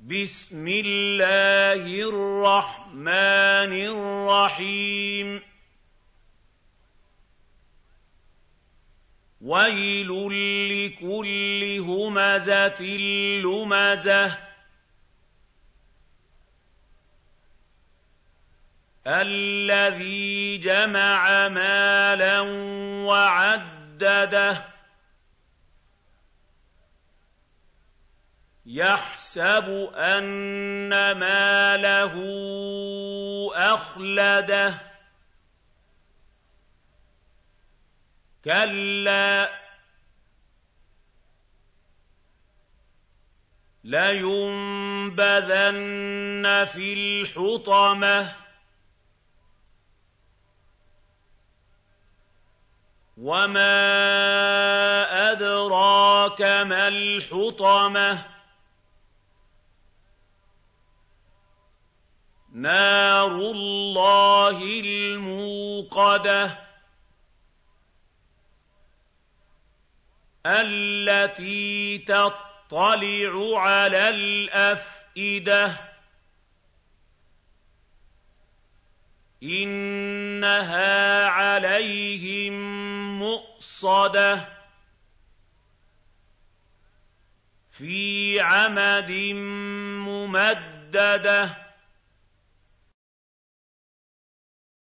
بسم الله الرحمن الرحيم. ويل لكل همزة لمزة. الذي جمع مالا وعدده. يحسب أن ماله أخلده. كلا. لينبذن في الحطمة. وما أدراك ما الحطمة؟ نار الله الموقده التي تطلع على الافئده انها عليهم مؤصده في عمد ممدده